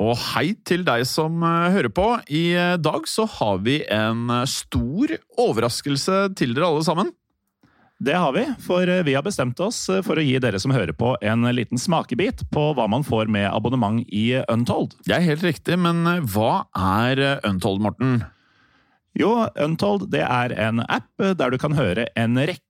Og hei til deg som eh, hører på. I eh, dag så har vi en eh, stor overraskelse til dere alle sammen. Det har vi, for vi har bestemt oss for å gi dere som hører på, en liten smakebit på hva man får med abonnement i Untold. Det er helt riktig, men hva er Untold, Morten? Jo, Untold det er en app der du kan høre en rekke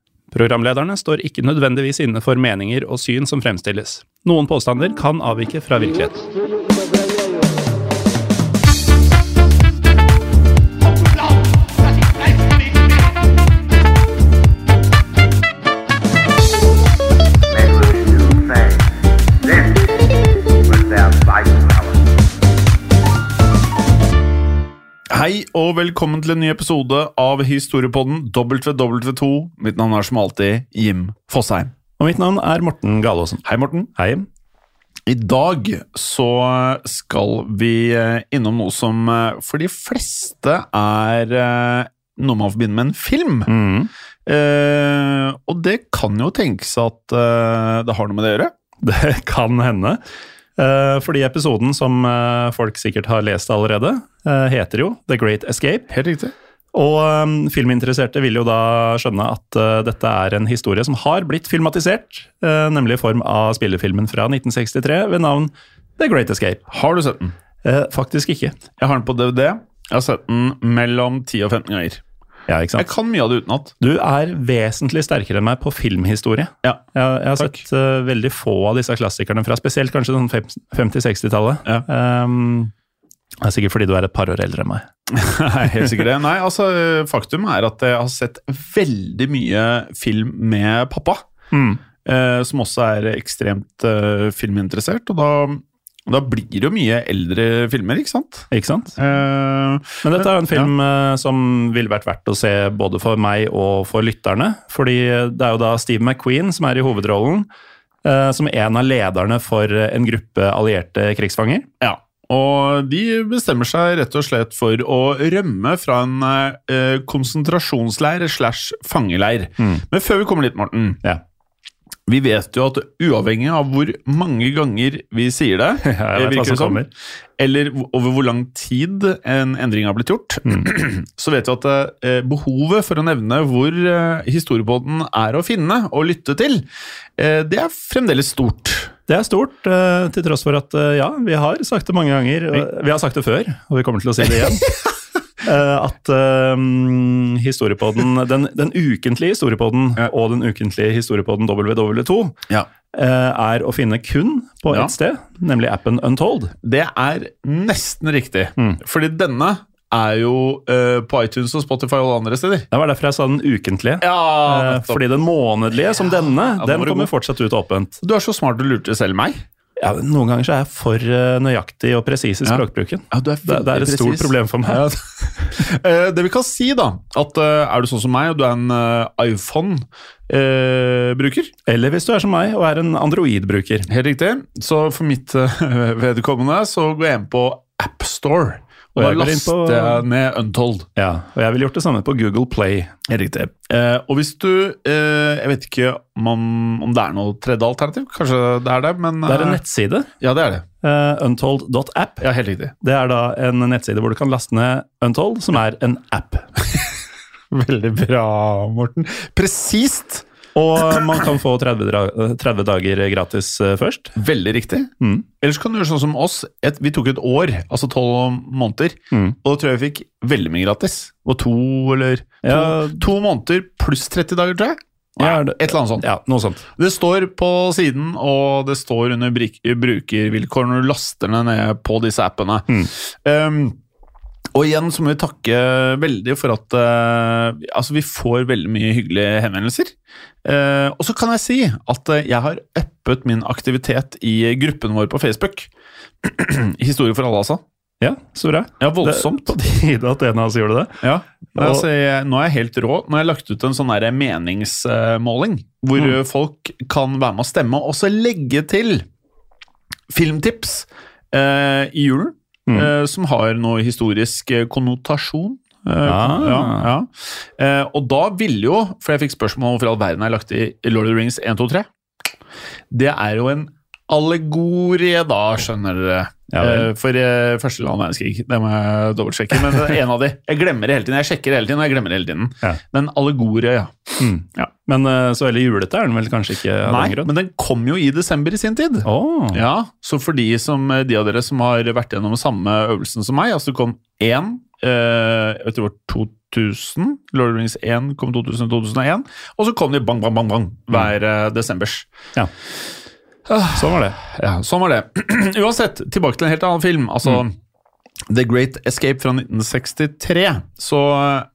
Programlederne står ikke nødvendigvis inne for meninger og syn som fremstilles. Noen påstander kan avvike fra virkeligheten. Hei og velkommen til en ny episode av Historiepodden WW2. Mitt navn er som alltid Jim Fosheim. Og mitt navn er Morten Galaasen. Hei, Morten. Hei. I dag så skal vi eh, innom noe som eh, for de fleste er eh, noe man forbinder med en film. Mm. Eh, og det kan jo tenkes at det har noe med det å gjøre. Det kan hende. Eh, fordi episoden, som eh, folk sikkert har lest allerede, eh, heter jo The Great Escape. Helt riktig. Og um, filminteresserte vil jo da skjønne at dette er en historie som har blitt filmatisert, nemlig i form av spillefilmen fra 1963 ved navn The Great Escape. Har du sett den? Faktisk ikke. Jeg har den på DVD. Jeg har sett den mellom 10 og 15 ganger. Ja, Jeg kan mye av det utenat. Du er vesentlig sterkere enn meg på filmhistorie. Ja. Jeg, jeg har Takk. sett uh, veldig få av disse klassikerne fra spesielt kanskje sånn 50-60-tallet. Ja. Um, det er sikkert fordi du er et par år eldre enn meg. Nei, helt sikkert det. Nei, altså, faktum er at jeg har sett veldig mye film med pappa. Mm. eh, som også er ekstremt eh, filminteressert, og da, da blir det jo mye eldre filmer, ikke sant? Ikke sant? Uh, Men dette er jo en film ja. som ville vært verdt å se både for meg og for lytterne. Fordi det er jo da Steve McQueen som er i hovedrollen, uh, som en av lederne for en gruppe allierte krigsfanger. ja. Og de bestemmer seg rett og slett for å rømme fra en uh, konsentrasjonsleir slash fangeleir. Men før vi kommer dit, Morten. Ja. Vi vet jo at uavhengig av hvor mange ganger vi sier det, jeg hva som det som, eller over hvor lang tid en endring har blitt gjort, så vet vi at eh, behovet for å nevne hvor eh, historiepodden er å finne og lytte til, eh, det er fremdeles stort. Det er stort, til tross for at ja, vi har sagt det mange ganger. Vi har sagt det før, og vi kommer til å si det igjen. eh, at um, historiepodden, den, den ukentlige historiepodden Ja. og den ukentlige historiepodden WW2 Ja. eh, er å finne kun på Ja. ett sted, nemlig appen Untold. Det er nesten riktig. Mm. Fordi denne er jo uh, på iTunes og Spotify og andre steder. Det var derfor jeg sa den ukentlige. Ja, uh, fordi den månedlige, som denne, Ja, den kommer god. fortsatt ut åpent. Du er så smart du lurte selv meg. Ja, noen ganger så er jeg for eh, nøyaktig og presis i Ja. språkbruken. Ja, er Det, det er et stort problem for meg. Ja. Eh, det vi kan si, da, at eh, er du sånn som meg, og du er en iPhone-bruker Eller hvis du er som meg og er en Android-bruker. Helt riktig. Så for mitt vedkommende så går jeg inn på AppStore. Og jeg går inn på- ned Untold. Ja, og jeg ville gjort det samme på Google Play. Riktig. Eh, og hvis du eh, Jeg vet ikke om, om det er noe tredje alternativ. Kanskje det er det, men Det er en eh, nettside, Ja, det er det. uh, untold.app. Ja, helt riktig. Det er da en nettside hvor du kan laste ned Untold, som er en app. Veldig bra, Morten. Presist! Og man kan få 30, dra- 30 dager gratis eh, først. Veldig riktig. Mm. Ellers kan du gjøre sånn som oss. Et, vi tok et år, altså tolv måneder, Mm. og da tror jeg vi fikk veldig mye gratis. Og to eller to, Ja. to måneder pluss 30 dager, tror jeg. Ja, Et eller annet sånt. Ja, noe sånt. Det står på siden, og det står under brukervilkår når du laster ned på disse appene. Mm. Um, og igjen så må vi takke veldig for at uh, altså vi får veldig mye hyggelige henvendelser. Uh, og så kan jeg si at eh, jeg har uppet min aktivitet i gruppen vår på Facebook. Historie for alle, altså. Ja, så bra. Ja, voldsomt. Det, på tide at en av oss gjorde det. Ja, Og- altså, jeg, Nå er jeg helt rå. Nå har jeg lagt ut en sånn der meningsmåling, hvor Mm. folk kan være med å stemme, og så legge til filmtips uh, i julen, Mm. eh, som har noe historisk eh, konnotasjon. Eh, Ah. ja, ja. Eh, og da ville jo, for jeg fikk spørsmål om hvorfor all verden er lagt i Lord of the Rings 1, 2, 3 Det er jo en allegorie, da, skjønner dere. Ja. Eh, for uh, første land verdenskrig. Det må jeg dobbeltsjekke. Men en av de. Jeg glemmer det hele tiden. Jeg sjekker det hele tiden, og jeg glemmer det hele tiden. Ja. Men allegorie, ja. Mm. Ja. Men uh, så veldig julete er den vel kanskje ikke av Nei, den men den kom jo i desember i sin tid. Oh. Ja, Så for de, som, de av dere som har vært gjennom samme øvelsen som meg, altså det kom én uh, Jeg tror det var 2000. Lord of Rings 1 kom 2000-2001. Og så kom de bang, bang, bang, bang hver uh, desembers. Ja. Sånn var det. Ja, sånn var det. Uansett, tilbake til en helt annen film. Altså, The Great Escape fra 1963. Så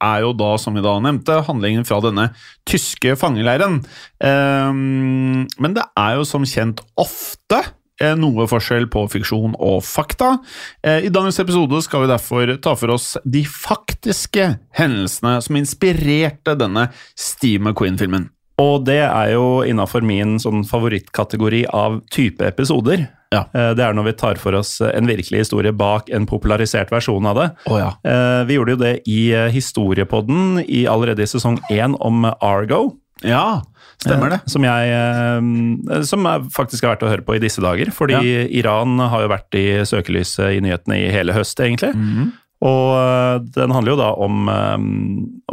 er jo da, som vi da nevnte, handlingen fra denne tyske fangeleiren. Ehm, men det er jo som kjent ofte eh, noe forskjell på fiksjon og fakta. Eh, I dagens episode skal vi derfor ta for oss de faktiske hendelsene som inspirerte denne Steve McQueen-filmen. Og det er jo innafor min sånn favorittkategori av type episoder. Ja. Eh, Det er når vi tar for oss en virkelig historie bak en popularisert versjon av det. Oh, ja. Eh, Vi gjorde jo det i eh, Historiepodden i allerede i sesong én om Argo. Ja, stemmer det. Som jeg Som er faktisk er verdt å høre på i disse dager. Fordi Iran har jo vært i søkelyset i nyhetene i hele høst, egentlig. Mhm. Og eh, den handler jo da om, eh,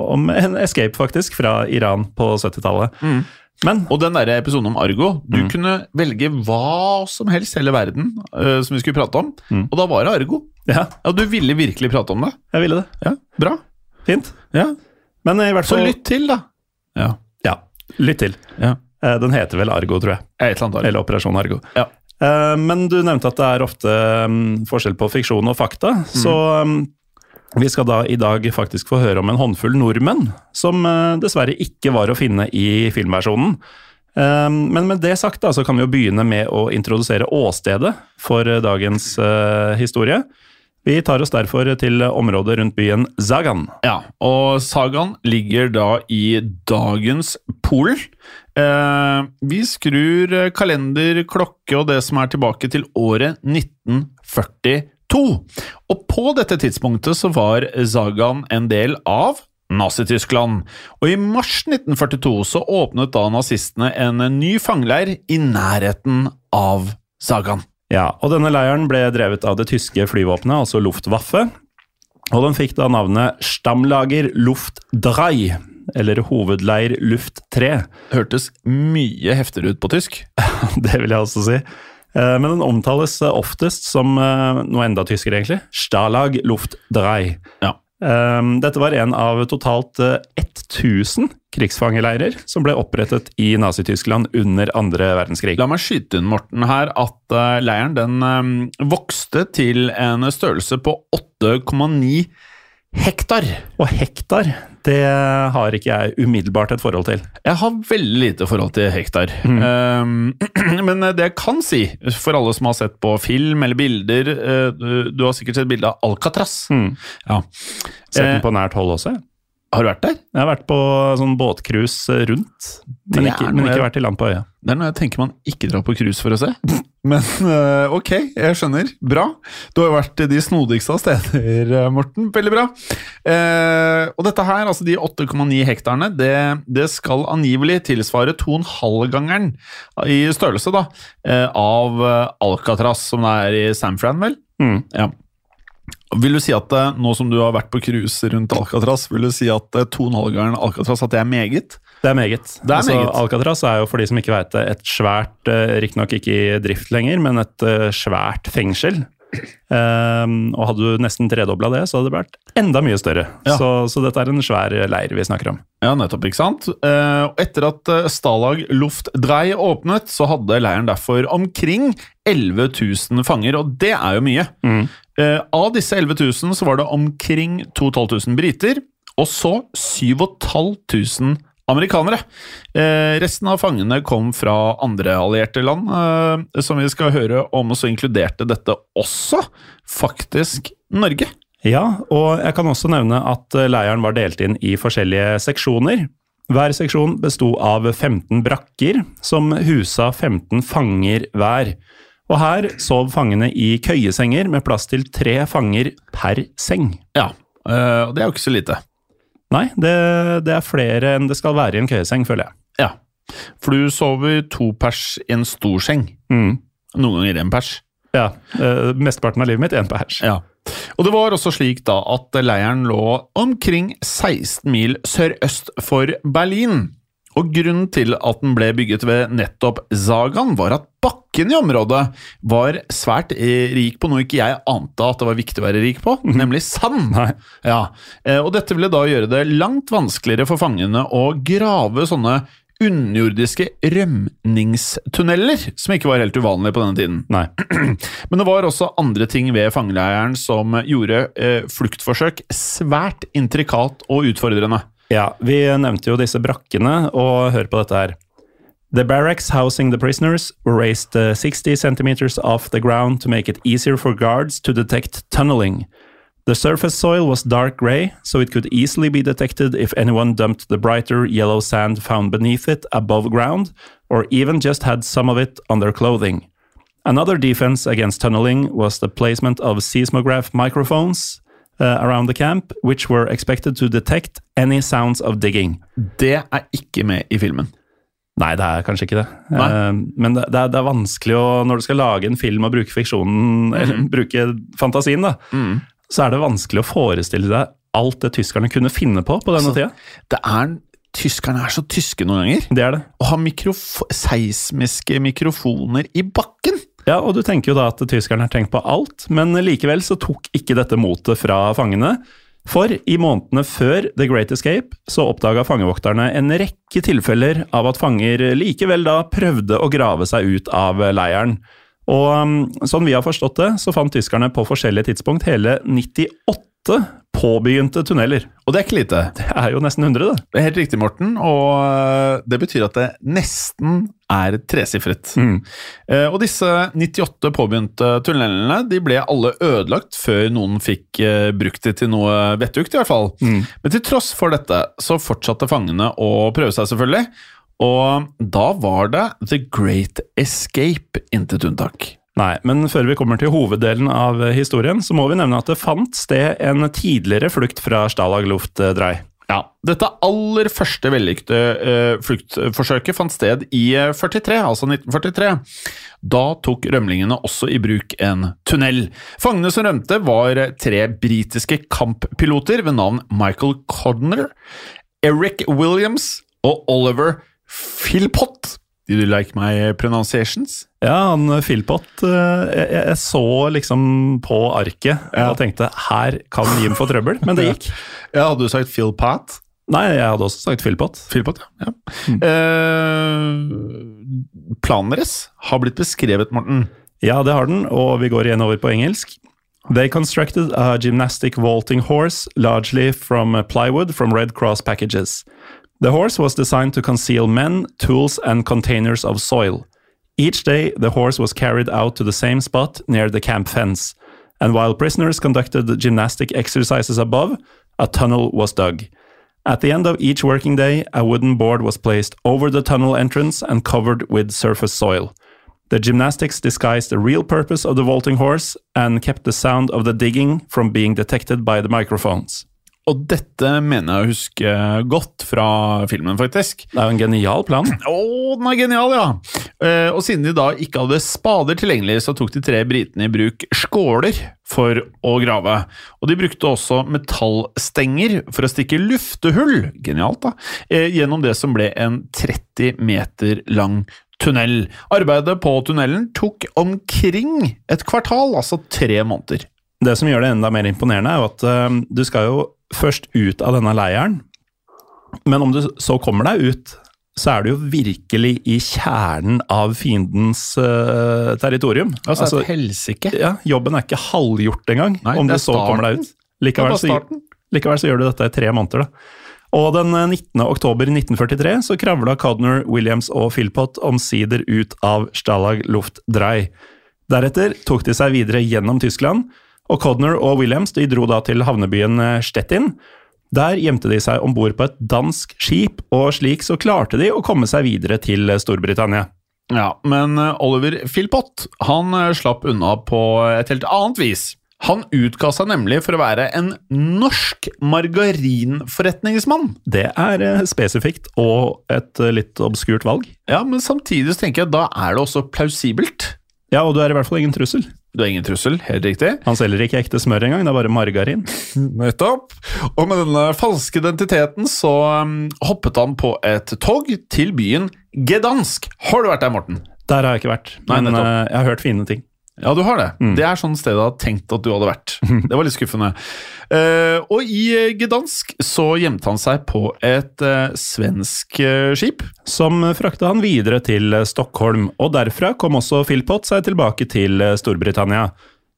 om en escape, faktisk, fra Iran på 70-tallet. Mm. Men Og den der episoden om Argo, du kunne velge hva som helst hele verden uh, som vi skulle prate om, Mm. og da var det Argo. ja, Ja, du ville virkelig prate om det. jeg ville det. Ja, bra. Fint. Ja, Men i hvert Så lytt til, da. Ja. Ja, lytt til. ja. Den heter vel Argo, tror jeg. Eller Operasjon Argo. Ja. Eh, Men du nevnte at det er ofte mm, forskjell på fiksjon og fakta. Så mm, vi skal da i dag faktisk få høre om en håndfull nordmenn som eh, dessverre ikke var å finne i filmversjonen. Eh, Men med det sagt da, så kan vi jo begynne med å introdusere åstedet for dagens historie. Vi tar oss derfor til området rundt byen Zagan. Ja, og Zagan ligger da i dagens Polen. Eh, vi skrur eh, kalender, klokke og det som er tilbake til året 1942. Og på dette tidspunktet så var Zagan en del av Nazi-Tyskland, og i mars 1942 så åpnet da nazistene en ny fangeleir i nærheten av Zagan. Ja, og denne leiren ble drevet av det tyske flyvåpenet, altså Luftwaffe. Og den fikk da navnet Stammlager Luftdrei. 3. eller Hovedleir Luft 3. Hørtes mye heftigere ut på tysk. Det vil jeg også si. Eh, Men den omtales eh, oftest som eh, noe enda tyskere, egentlig. Stalag Luft 3. Ja. Dette var en av totalt eh, 1000 krigsfangeleirer som ble opprettet i Nazi-Tyskland under andre verdenskrig. La meg skyte inn, Morten, her at leiren den vokste til en størrelse på 8,9 hektar. Og hektar, det har ikke jeg umiddelbart et forhold til. Jeg har veldig lite forhold til hektar. Eh, men det jeg kan si, for alle som har sett på film eller bilder eh, du- har sikkert sett bilde av Alcatraz. Mm. Ja. Sett Eh, den på nært hold også. Har du vært der? Jeg har vært på sånn båtcruise rundt, men ikke, men ikke vært i land på øya. Det er noe jeg tenker man ikke drar på cruise for å se. Men eh, ok, jeg skjønner. Bra. Du har jo vært de snodigste av steder, eh, Morten. Veldig bra. Eh, og dette her, altså de 8,9 hektarene, det, det skal angivelig tilsvare 2,5-gangeren i størrelse da, eh, av Alcatraz, som det er i San Fran, vel? Mm. Ja. Vil du si at nå som du har vært på cruise rundt Alcatraz, vil du si at eh, 2,5-gangeren Alcatraz at det er meget? Det er meget. Det er altså, meget. Alcatraz er jo, for de som ikke veit det, et svært, uh, riktignok ikke i drift lenger, men et eh, svært fengsel. Um, og hadde du nesten tredobla det, så hadde det vært enda mye større. Ja. Så, så dette er en svær leir vi snakker om. Ja, nettopp, ikke sant? Uh, etter at eh, Stalag Luftdrei åpnet, så hadde leiren derfor omkring 11 000 fanger, og det er jo mye. Mm. Uh, av disse 11 000 så var det omkring 2500 briter, og så 7500 amerikanere. Eh, resten av fangene kom fra andre allierte land, eh, som vi skal høre om, og så inkluderte dette også faktisk Norge. Ja, og jeg kan også nevne at eh, leiren var delt inn i forskjellige seksjoner. Hver seksjon besto av 15 brakker, som husa 15 fanger hver. Og her sov fangene i køyesenger med plass til tre fanger per seng. Ja, eh, og det er jo ikke så lite. Nei, det, det er flere enn det skal være i en køyeseng, føler jeg. Ja, for du sover to pers i en stor seng. Mm. Noen ganger én pers. Ja, eh, Mesteparten av livet mitt én pers. Ja. Og det var også slik da at leiren lå omkring 16 mil sørøst for Berlin. Og grunnen til at den ble bygget ved nettopp Zagan, var at bakken i området var svært rik på noe ikke jeg ante at det var viktig å være rik på, nemlig sand. Ja, eh, Og dette ville da gjøre det langt vanskeligere for fangene å grave sånne underjordiske rømningstunneler, som ikke var helt uvanlig på denne tiden. Nei. Men det var også andre ting ved fangeleiren som gjorde eh, fluktforsøk svært intrikat og utfordrende. Ja, vi nevnte jo disse brakkene, og hør på dette her. The barracks housing the prisoners were raised uh, 60 centimeters off the ground to make it easier for guards to detect tunneling. The surface soil was dark gray, so it could easily be detected if anyone dumped the brighter yellow sand found beneath it above ground, or even just had some of it on their clothing. Another defense against tunneling was the placement of seismograph microphones uh, around the camp, which were expected to detect any sounds of digging. Det er ikke med i filmen. Nei, det er kanskje ikke det. Eh, men det, det, er, det er vanskelig å Når du skal lage en film og bruke fiksjonen, eller bruke fantasien, da, så er det vanskelig å forestille deg alt det tyskerne kunne finne på på denne så, tida. Det er, tyskerne er så tyske noen ganger. Det er det. Å ha mikrof seismiske mikrofoner i bakken! Ja, og du tenker jo da at tyskerne har tenkt på alt, men likevel så tok ikke dette motet fra fangene. For i månedene før The Great Escape så oppdaga fangevokterne en rekke tilfeller av at fanger likevel da prøvde å grave seg ut av leiren. Og um, sånn vi har forstått det, så fant tyskerne på forskjellige tidspunkt hele 98 påbegynte tunneler. Og det er ikke lite. Det er jo nesten 100, det. Det er helt riktig, Morten, og øh, det betyr at det nesten er tresifret. Mm. Og disse 98 påbegynte tunnelene de ble alle ødelagt før noen fikk eh, brukt det til noe vettugt, i hvert fall. Men til tross for dette så fortsatte fangene å prøve seg, selvfølgelig. Og da var det The Great Escape, intet unntak. Nei, men før vi kommer til hoveddelen av historien, så må vi nevne at det fant sted en tidligere flukt fra Stalag Luftdrei. Ja, Dette aller første vellykkede eh, fluktforsøket fant sted i eh, 43, altså 1943. Da tok rømlingene også i bruk en tunnel. Fangene som rømte, var tre britiske kamppiloter ved navn Michael Codner, Eric Williams og Oliver Philpott. Did you like my pronunciations? Ja, han eh, Philpott eh, jeg, jeg så liksom på arket og tenkte her kan Jim få trøbbel, men det gikk. Ja, Hadde du sagt Philpott? Nei, jeg hadde også sagt Philpott. Philpott, ja. Eh, planen deres har blitt beskrevet, Morten. Ja, det har den, og vi går igjen over på engelsk. They constructed a gymnastic vaulting horse, largely from plywood from Red Cross packages. The horse was designed to conceal men, tools, and containers of soil. Each day, the horse was carried out to the same spot near the camp fence, and while prisoners conducted the gymnastic exercises above, a tunnel was dug. At the end of each working day, a wooden board was placed over the tunnel entrance and covered with surface soil. The gymnastics disguised the real purpose of the vaulting horse and kept the sound of the digging from being detected by the microphones. Og dette mener jeg å huske godt fra filmen, faktisk. Det er jo en genial plan. Å, den er genial, ja! Eh, og siden de da ikke hadde spader tilgjengelig, så tok de tre britene i bruk skåler for å grave. Og de brukte også metallstenger for å stikke luftehull, genialt da, eh, gjennom det som ble en 30 meter lang tunnel. Arbeidet på tunnelen tok omkring et kvartal, altså tre måneder. Det som gjør det enda mer imponerende, er jo at eh, du skal jo først ut av denne leiren, men om du så kommer deg ut, så er du jo virkelig i kjernen av fiendens uh, territorium. Altså, et helsike. ja, jobben er ikke halvgjort engang, Nei, om du så så kommer deg ut. Likevel så, starten. likevel så gjør du dette i tre måneder, da. Og den eh, 19. oktober 1943 så kravla Codner, Williams og Philpott omsider ut av Stalag Luftdrei. Deretter tok de seg videre gjennom Tyskland, og Codner og Williams de dro da til havnebyen eh, Stettin. Der gjemte de seg om bord på et dansk skip, og slik så klarte de å komme seg videre til eh, Storbritannia. Ja, men eh, Oliver Philpott han slapp unna på et helt annet vis. Han utga seg nemlig for å være en norsk margarinforretningsmann. Det er spesifikt og et litt obskurt valg. Ja, men samtidig tenker jeg at da er det også plausibelt. Ja, og du er i hvert fall ingen trussel. Du er ingen trussel, helt riktig. Han selger ikke ekte smør engang, det er bare margarin. Nettopp. Og med denne falske identiteten så um, hoppet han på et tog til byen Gdansk. Har du vært der, Morten? Der har jeg ikke vært, men Nei, eh, jeg har hørt fine ting. Ja, du har det. Det er sånn sted jeg hadde tenkt at du hadde vært. Det var litt skuffende. Uh, og i eh, Gdansk så gjemte han seg på et uh, svensk skip. Som frakta han videre til Stockholm, og derfra kom også Philpott seg tilbake til Storbritannia.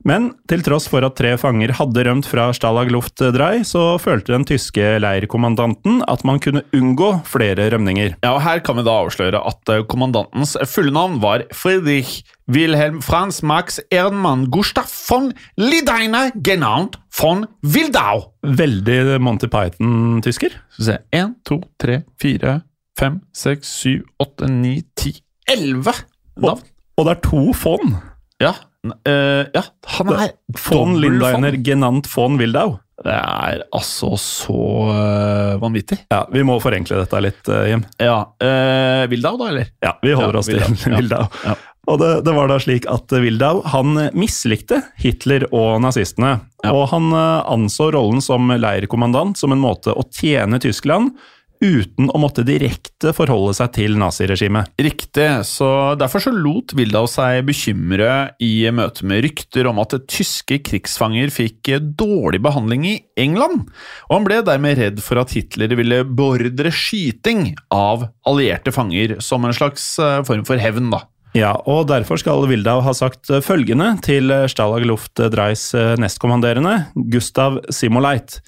Men til tross for at tre fanger hadde rømt fra Stalag Luftdrei, så følte den tyske leirkommandanten at man kunne unngå flere rømninger. Ja, og Her kan vi da avsløre at eh, kommandantens fulle navn var Friedrich Wilhelm Franz Max Ehrenmann Gustav von Lideine genannt von Wildau. Veldig Monty Python-tysker. Skal vi se Én, to, tre, fire, fem, seks, syv, åtte, ni, ti, elleve navn. Og det er to von. Ja, eh, ja, han er Von dobbel Lindeiner von. Wildau. Det er altså så uh, vanvittig. Ja, vi må forenkle dette litt, uh, Jim. Ja, uh, Wildau, da, eller? Ja, vi holder Ja, oss til Wildau, ja. Wildau. Ja. Og det, det var da slik at Wildau han mislikte Hitler og nazistene. Ja. Og han anså rollen som leirkommandant som en måte å tjene Tyskland uten å måtte direkte forholde seg til naziregimet. Riktig, så derfor så lot Wildau seg bekymre i møte med rykter om at tyske krigsfanger fikk dårlig behandling i England, og han ble dermed redd for at Hitler ville beordre skyting av allierte fanger som en slags eh, form for hevn, da. Ja, og derfor skal Wildau ha sagt følgende til Stalag Luft Dreis nestkommanderende, Gustav Simoleit.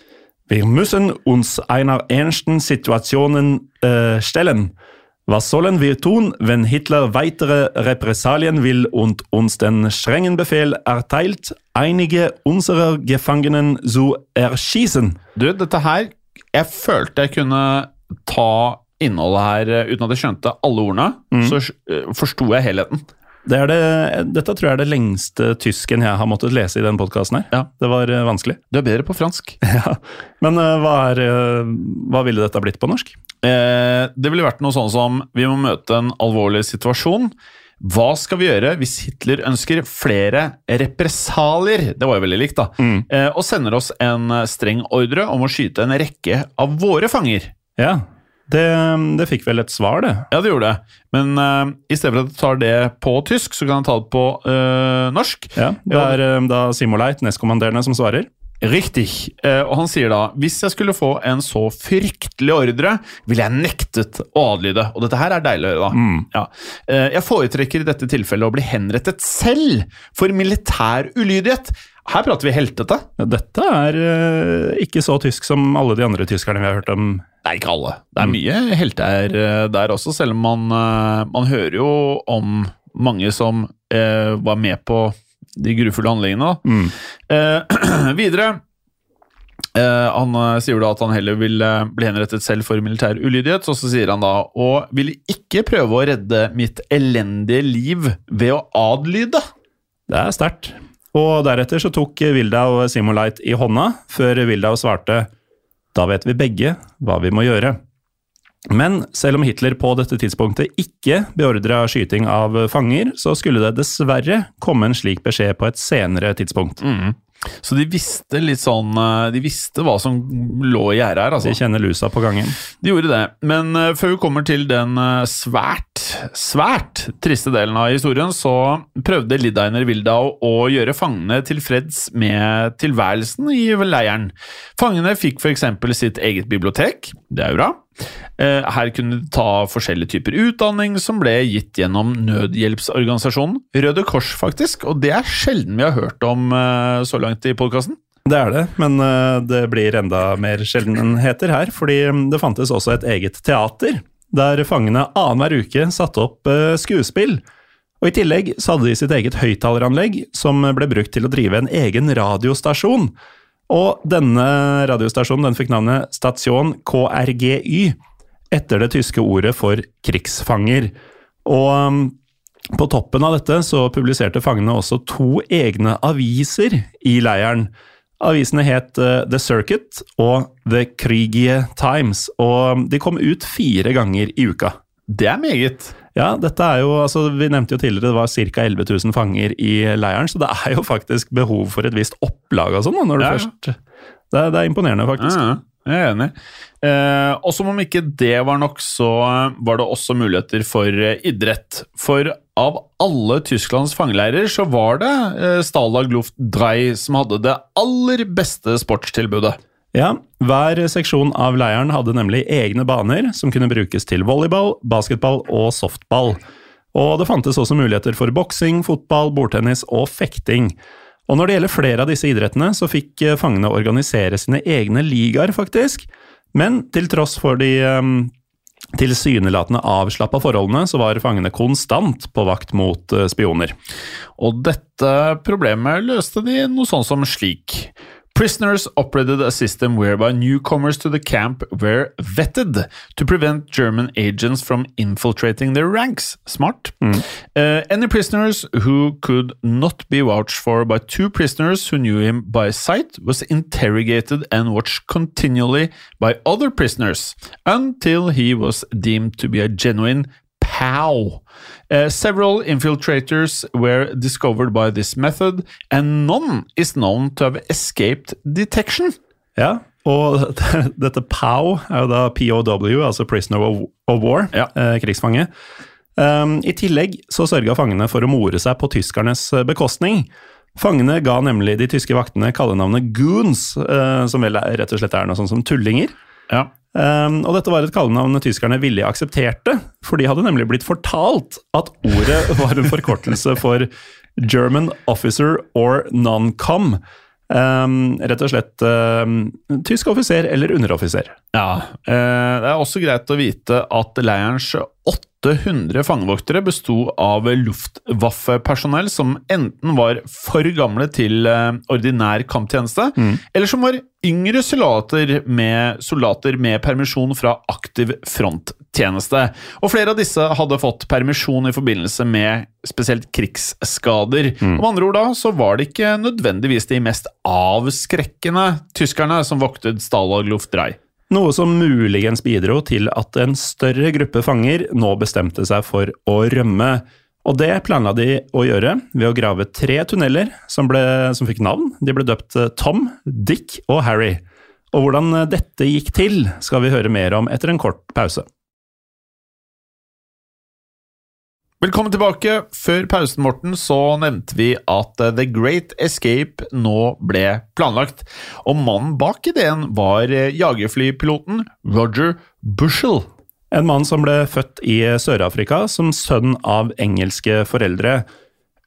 Wir müssen uns einer ernsten Situation äh, stellen. Was sollen wir tun, wenn Hitler weitere Repressalien will und uns den strengen Befehl erteilt, einige unserer Gefangenen zu erschießen? Du, dette her Jeg følte jeg kunne ta innholdet her eh, uten at jeg skjønte alle ordene. Så uh, forsto jeg helheten. Det er det, dette tror jeg er det lengste tysken jeg har måttet lese i den podkasten her. Ja. Det var eh, vanskelig. Du er bedre på fransk. Ja, Men eh, hva, er, eh, hva ville dette blitt på norsk? Eh, det ville vært noe sånn som vi må møte en alvorlig situasjon. Hva skal vi gjøre hvis Hitler ønsker flere represalier? Det var jo veldig likt, da. Eh, og sender oss en streng ordre om å skyte en rekke av våre fanger. Ja, det, det fikk vel et svar, det. Ja, det gjorde det. Men uh, i stedet for at du tar det på tysk, så kan jeg ta det på uh, norsk. Ja, Det er uh, da Simoleit, nestkommanderende, som svarer. Riktig. Og han sier da hvis jeg skulle få en så fryktelig ordre, ville jeg nektet å adlyde. Og dette her er deilig å høre, da. Ja. Eh, jeg foretrekker i dette tilfellet å bli henrettet selv for militær ulydighet. Her prater vi heltete. Dette er uh, ikke så tysk som alle de andre tyskerne vi har hørt om. Nei, ikke alle. Det er mye helter uh, der også, selv om man, uh, man hører jo om mange som eh, var med på de grufulle handlingene. Eh, videre eh, Han eh, sier da at han heller vil eh, bli henrettet selv for militær ulydighet, og så sier han da og vil ikke prøve å redde mitt elendige liv ved å adlyde. Det er sterkt. Og deretter så tok Wildau Simoleit i hånda, før Wildau svarte da vet vi begge hva vi må gjøre. Men selv om Hitler på dette tidspunktet ikke beordra skyting av fanger, så skulle det dessverre komme en slik beskjed på et senere tidspunkt. Så de visste litt sånn eh, De visste hva som lå i gjerdet her, altså. De kjenner lusa på gangen. De gjorde det, men eh, før vi kommer til den eh, svært, svært triste delen av historien, så prøvde Lidainer Wildau å gjøre fangene tilfreds med tilværelsen i leiren. Fangene fikk f.eks. sitt eget bibliotek, det er jo bra. Eh, Her kunne de ta forskjellige typer utdanning som ble gitt gjennom nødhjelpsorganisasjonen Røde Kors, faktisk, og det er sjelden vi har hørt om eh, så langt i podkasten. Det er det, men eh, det blir enda mer sjeldenheter her, fordi mm, det fantes også et eget teater, der fangene annenhver uke satte opp skuespill. Og I tillegg så hadde de sitt eget høyttaleranlegg, som ble brukt til å drive en egen radiostasjon. Og denne radiostasjonen den fikk navnet Stasjon KRGY, etter det tyske ordet for krigsfanger. Og um, på toppen av dette så publiserte fangene også to egne aviser i leiren. Avisene het eh, The Circuit og The Krigie Times, og de kom ut fire ganger i uka. Det er meget. Ja, dette er jo, altså Vi nevnte jo tidligere det var ca. 11 000 fanger i leiren, så det er jo faktisk behov for et visst opplag og sånn. når du Ja, først... Det er, det er imponerende, faktisk. Ja, jeg er enig. Eh, og som om ikke det var nok, så var det også muligheter for eh, idrett. For av alle Tysklands fangeleirer så var det eh, Stalag Luft 3 som hadde det aller beste sportstilbudet. Ja, Hver seksjon av leiren hadde nemlig egne baner som kunne brukes til volleyball, basketball og softball. Og det fantes også muligheter for boksing, fotball, bordtennis og fekting. Og når det gjelder flere av disse idrettene, så fikk eh, fangene organisere sine egne ligaer, faktisk. Men til tross for de um, tilsynelatende avslappa forholdene, så var fangene konstant på vakt mot uh, spioner. Og dette problemet løste de noe sånn som slik. Prisoners operated a system whereby newcomers to the camp were vetted to prevent German agents from infiltrating their ranks. Smart. Uh, any prisoners who could not be vouched for by two prisoners who knew him by sight was interrogated and watched continually by other prisoners until he was deemed to be a genuine POW. Uh, several infiltrators were discovered by this method, and none is known to have escaped detection. Ja, og dette POW er jo da POW, altså Prisoner of, War, Ja. eh, krigsfange. Um, I tillegg så sørga fangene for å more seg på tyskernes eh, bekostning. Fangene ga nemlig de tyske vaktene kallenavnet goons, eh, som vel er, rett og slett er noe sånt som tullinger. Ja. Um, og dette var et kallenavn tyskerne villig aksepterte, for de hadde nemlig blitt fortalt at ordet var en forkortelse for German Officer or Non-Com. Um, rett og slett um, tysk offiser eller underoffiser. Ja, uh, Det er også greit å vite at leirens 800 fangevoktere besto av Luftwaffe-personell som enten var for gamle til eh, ordinær kamptjeneste, eller som var yngre soldater med, soldater med permisjon fra aktiv fronttjeneste. Og flere av disse hadde fått permisjon i forbindelse med spesielt krigsskader. Mm. Med andre ord da, så var det ikke nødvendigvis de mest avskrekkende tyskerne som voktet Stalag Luft 3. Noe som muligens bidro til at en større gruppe fanger nå bestemte seg for å rømme. Og det planla de å gjøre ved å grave tre tunneler som, ble, som fikk navn. De ble døpt eh, Tom, Dick og Harry. Og hvordan dette gikk til, skal vi høre mer om etter en kort pause. Velkommen tilbake. Før pausen, Morten, så nevnte vi at eh, The Great Escape nå ble planlagt. Og mannen bak ideen var eh, jagerflypiloten Roger Bushell. En mann som ble født i Sør-Afrika som sønn av engelske foreldre.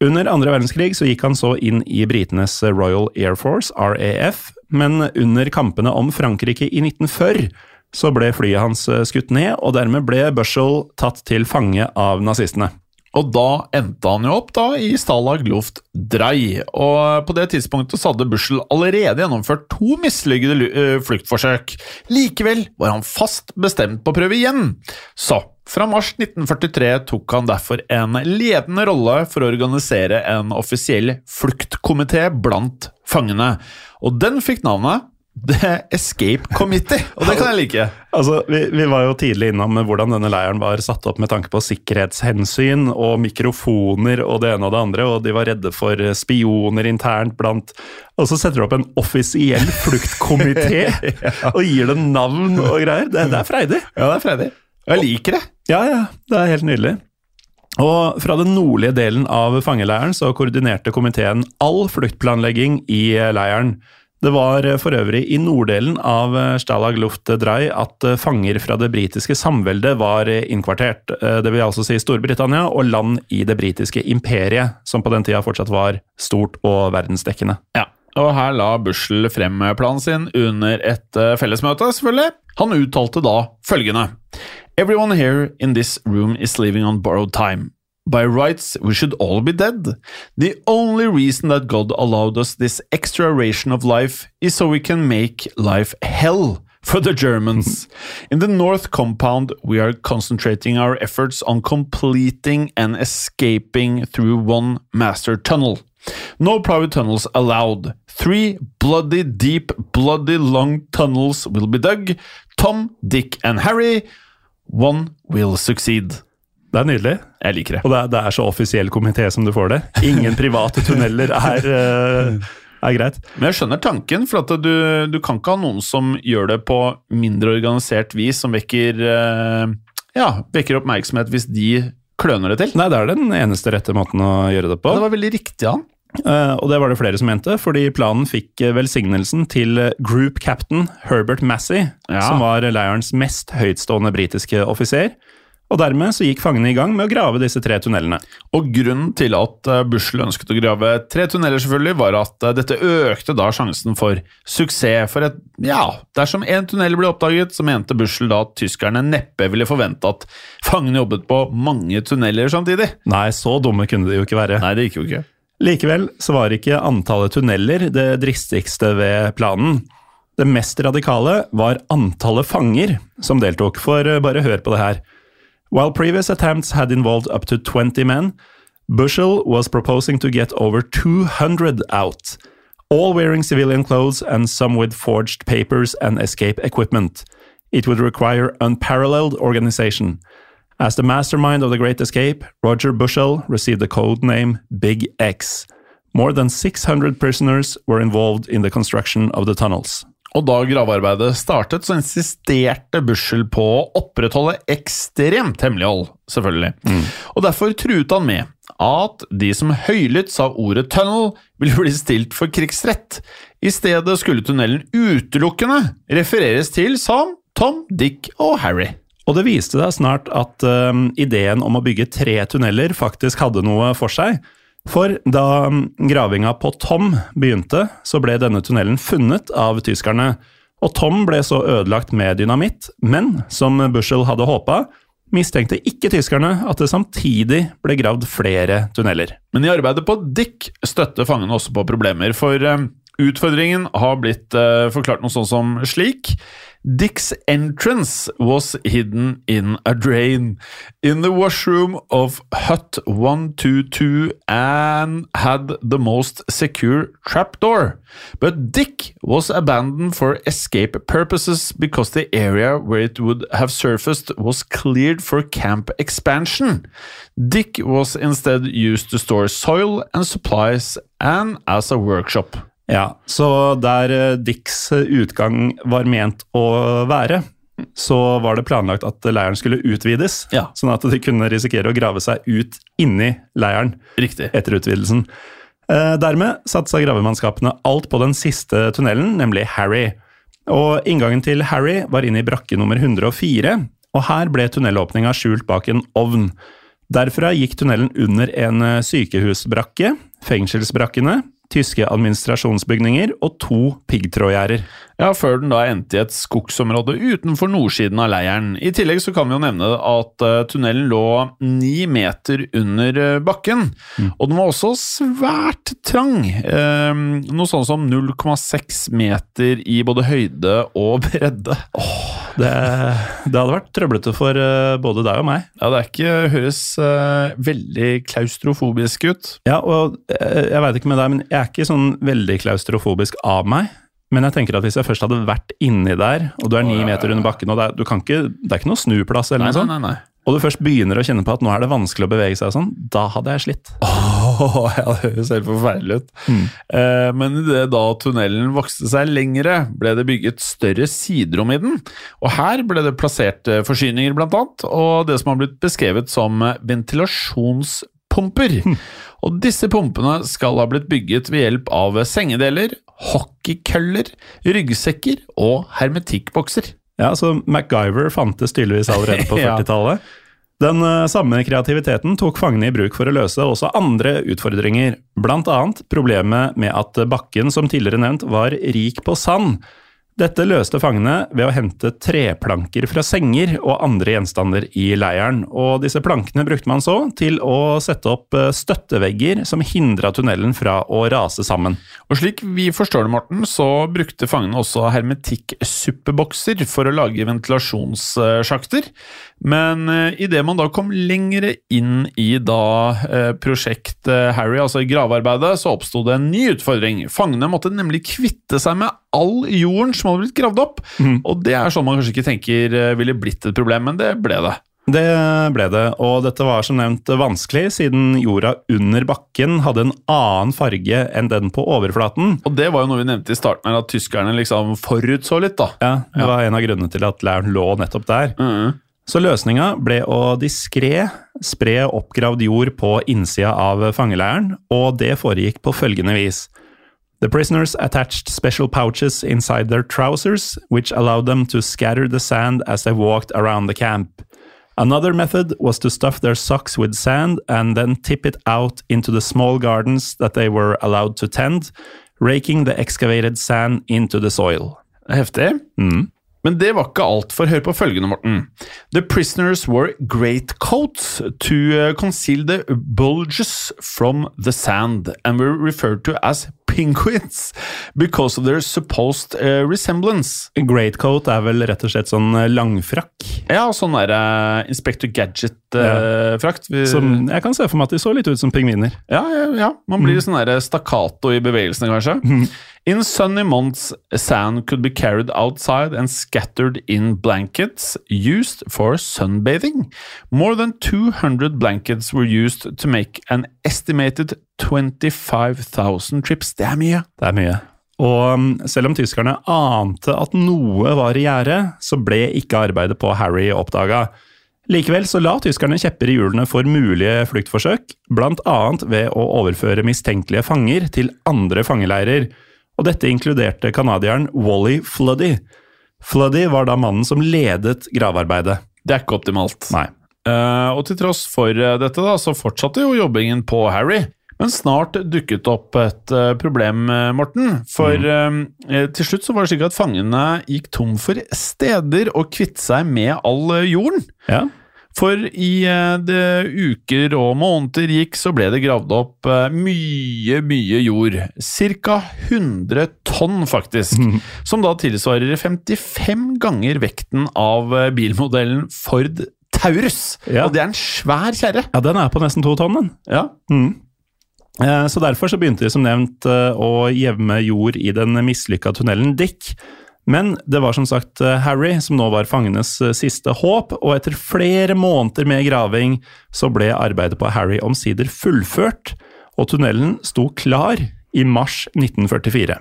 Under andre verdenskrig så gikk han så inn i britenes Royal Air Force, RAF, men under kampene om Frankrike i 1940 så ble flyet hans eh, skutt ned, og dermed ble Bushell tatt til fange av nazistene. Og da endte han jo opp da i Stalag Luft Drei, og på det tidspunktet så hadde Bushell allerede gjennomført to mislykkede eh, fluktforsøk. Likevel var han fast bestemt på å prøve igjen. Så fra mars 1943 tok han derfor en ledende rolle for å organisere en offisiell fluktkomité blant fangene, og den fikk navnet The Escape Committee, og det kan jeg like. Altså, vi, vi var jo tidlig innom hvordan denne leiren var satt opp med tanke på sikkerhetshensyn og mikrofoner og det ene og det andre, og de var redde for spioner internt blant Og så setter du opp en offisiell fluktkomité og gir det navn og greier. Det, det er freidig. Ja, det er freidig. Og jeg liker det. Ja, ja, det er helt nydelig. Og fra den nordlige delen av fangeleiren så koordinerte komiteen all fluktplanlegging i leiren. Det var for øvrig i norddelen av Stalag Luftdrei at fanger fra det britiske samveldet var innkvartert. Det vil altså si Storbritannia og land i det britiske imperiet, som på den tida fortsatt var stort og verdensdekkende. Ja, og her la Bushel frem planen sin under et eh, fellesmøte, selvfølgelig. Han uttalte da følgende Everyone here in this room is living on borrowed time. By rights, we should all be dead. The only reason that God allowed us this extra ration of life is so we can make life hell for the Germans. In the North Compound, we are concentrating our efforts on completing and escaping through one master tunnel. No private tunnels allowed. Three bloody deep, bloody long tunnels will be dug. Tom, Dick and Harry. One will succeed. Det er nydelig. Jeg liker det. Og det er, det er så offisiell komité som du får det. Ingen private tunneler er, eh, er greit. Men jeg skjønner tanken, for at du, du kan ikke ha noen som gjør det på mindre organisert vis, som vekker, eh, ja, vekker oppmerksomhet hvis de kløner det til. Nei, det er den eneste rette måten å gjøre det på. Det var veldig riktig av han. Uh, og det var det flere som mente, fordi planen fikk velsignelsen til Group Captain Herbert Massey, Ja. som var leirens mest høytstående britiske offiser. Og dermed så gikk fangene i gang med å grave disse tre tunnelene. Og grunnen til at eh, Bushel ønsket å grave tre tunneler, selvfølgelig, var at eh, dette økte da sjansen for suksess. For et, ja, dersom én tunnel ble oppdaget, så mente Bushel da at tyskerne neppe ville forvente at fangene jobbet på mange tunneler samtidig. Nei, så dumme kunne de jo ikke være. Nei, det gikk jo ikke. Likevel så var ikke antallet tunneler det dristigste ved planen. Det mest radikale var antallet fanger som deltok, for eh, bare hør på det her. While previous attempts had involved up to 20 men, Bushell was proposing to get over 200 out, all wearing civilian clothes and some with forged papers and escape equipment. It would require unparalleled organization. As the mastermind of the Great Escape, Roger Bushell received the code name Big X. More than 600 prisoners were involved in the construction of the tunnels. Og da gravearbeidet startet, så insisterte Bushel på å opprettholde ekstremt hemmelighold, selvfølgelig. Og derfor truet han med at de som høylytt sa ordet tunnel, ville bli stilt for krigsrett. I stedet skulle tunnelen utelukkende refereres til som Tom, Dick og Harry. Og det viste seg snart at um, ideen om å bygge tre tunneler faktisk hadde noe for seg. For da gravinga på Tom begynte, så ble denne tunnelen funnet av tyskerne. Og Tom ble så ødelagt med dynamitt, men som Bushell hadde håpa, mistenkte ikke tyskerne at det samtidig ble gravd flere tunneler. Men i arbeidet på Dick støtte fangene også på problemer, for eh, utfordringen har blitt uh, forklart noe sånn som slik. Dick's entrance was hidden in a drain in the washroom of Hut 122 and had the most secure trapdoor. But Dick was abandoned for escape purposes because the area where it would have surfaced was cleared for camp expansion. Dick was instead used to store soil and supplies and as a workshop. Ja, så der eh, Dicks utgang var ment å være, så var det planlagt at leiren skulle utvides, Ja. sånn at de kunne risikere å grave seg ut inni leiren Riktig. etter utvidelsen. Eh, Dermed satsa gravemannskapene alt på den siste tunnelen, nemlig Harry. Og inngangen til Harry var inn i brakke nummer 104, og her ble tunnelåpninga skjult bak en ovn. Derfra gikk tunnelen under en eh, sykehusbrakke, fengselsbrakkene, tyske administrasjonsbygninger og to piggtrådgjerder. Ja, før den da endte i et skogsområde utenfor nordsiden av leiren. I tillegg så kan vi jo nevne at eh, tunnelen lå ni meter under bakken, bakken, og den var også svært trang. Eh, noe sånn som 0,6 meter i både høyde og bredde. Det, det hadde vært trøblete for eh, både deg og meg. Ja, det ikke, høres uh, veldig klaustrofobisk ut. Ja, og eh, jeg veit ikke med deg, men jeg er ikke sånn veldig klaustrofobisk av meg. Men jeg tenker at hvis jeg først hadde vært inni der, og du er ni meter under bakken, og det er, du kan ikke, det er ikke noe snuplass, eller Nei, noe sånt, nei, nei. Og du først begynner å kjenne på at nå er det vanskelig å bevege seg og sånn, da hadde jeg slitt. Åh, ja, det høres helt forferdelig ut. Eh, men idet da tunnelen vokste seg lengre, ble det bygget større siderom i den. Og her ble det plassert eh, forsyninger, blant annet, og det som har blitt beskrevet som ventilasjonspumper. ventilasjonspumper. Og disse pumpene skal ha blitt bygget ved hjelp av sengedeler, hockeykøller, ryggsekker og hermetikkbokser. Ja, så MacGyver fantes tydeligvis allerede på 40-tallet. Den eh, samme kreativiteten tok fangene i bruk for å løse også andre utfordringer, blant annet problemet med at bakken som tidligere nevnt var rik på sand. Dette løste fangene ved å hente treplanker fra senger og andre gjenstander i leiren, og disse plankene brukte man så til å sette opp eh, støttevegger som hindra tunnelen fra å rase sammen. Og slik vi forstår det, Morten, så brukte fangene også hermetikksuppebokser for å lage ventilasjonssjakter. Men uh, idet man da kom lengre inn i da eh, prosjekt eh, Harry, altså i gravearbeidet, så oppsto det en ny utfordring. Fangene måtte nemlig kvitte seg med all jorden som hadde blitt gravd opp. Og det er sånn man kanskje ikke tenker eh, ville blitt et problem, men det ble det. Det ble det, og dette var som nevnt vanskelig, siden jorda under bakken hadde en annen farge enn den på overflaten. Og det var jo noe vi nevnte i starten her, at tyskerne liksom forutså litt, da. Ja, Det var en av grunnene til at leiren lå nettopp der. Mhm. Så løsninga ble å diskré spre oppgravd jord på innsida av fangeleiren, og det foregikk på følgende vis. The prisoners attached special pouches inside their trousers, which allowed them to scatter the sand as they walked around the camp. Another method was to stuff their socks with sand and then tip it out into the small gardens that they were allowed to tend, raking the excavated sand into the soil. Heftig. Men det var ikke alt, for hør på følgende, Morten. The prisoners wore greatcoats to uh, conceal the bulges from the sand and were referred to as penguins because of their supposed uh, resemblance. Greatcoat er vel rett og slett sånn eh, langfrakk. Ja, sånn der uh, Inspector Gadget-frakt. Som jeg kan se for meg at de så litt ut som pingviner. Ja, ja, ja. Man blir sånn der stakkato i bevegelsene, kanskje. In sunny months, sand could be carried outside and scattered in blankets used for sunbathing. More than 200 blankets were used to make an estimated 25,000 trips. Det er mye. Det er mye. Og um, selv om tyskerne ante at noe var i gjære, så ble ikke arbeidet på Harry oppdaga. Likevel så la tyskerne kjepper i hjulene for mulige fluktforsøk, bl.a. ved å overføre mistenkelige fanger til andre fangeleirer. Og dette inkluderte canadieren Wally Floody. Floody var da mannen som ledet gravearbeidet. Det er ikke optimalt. Nei. Uh, og til tross for eh, dette, da, så fortsatte jo jobbingen på Harry. Men snart dukket opp et eh, problem, eh, Morten. For eh, til slutt så var det slik at fangene gikk tom for steder å kvitte seg med all jorden. Ja. For i det uker og måneder gikk, så ble det gravd opp mye, mye jord. Cirka 100 tonn, faktisk. Som da tilsvarer 55 ganger vekten av bilmodellen Ford Taurus. Ja. Og det er en svær kjerre. ja, den er på nesten to tonn, den. Ja. Eh, Så derfor så begynte de som nevnt eh, å jevne jord i den mislykka tunnelen Dick. Men det var som sagt eh, Harry som nå var fangenes eh, siste håp, og etter flere måneder med graving så ble arbeidet på Harry omsider fullført, og tunnelen sto klar i mars 1944.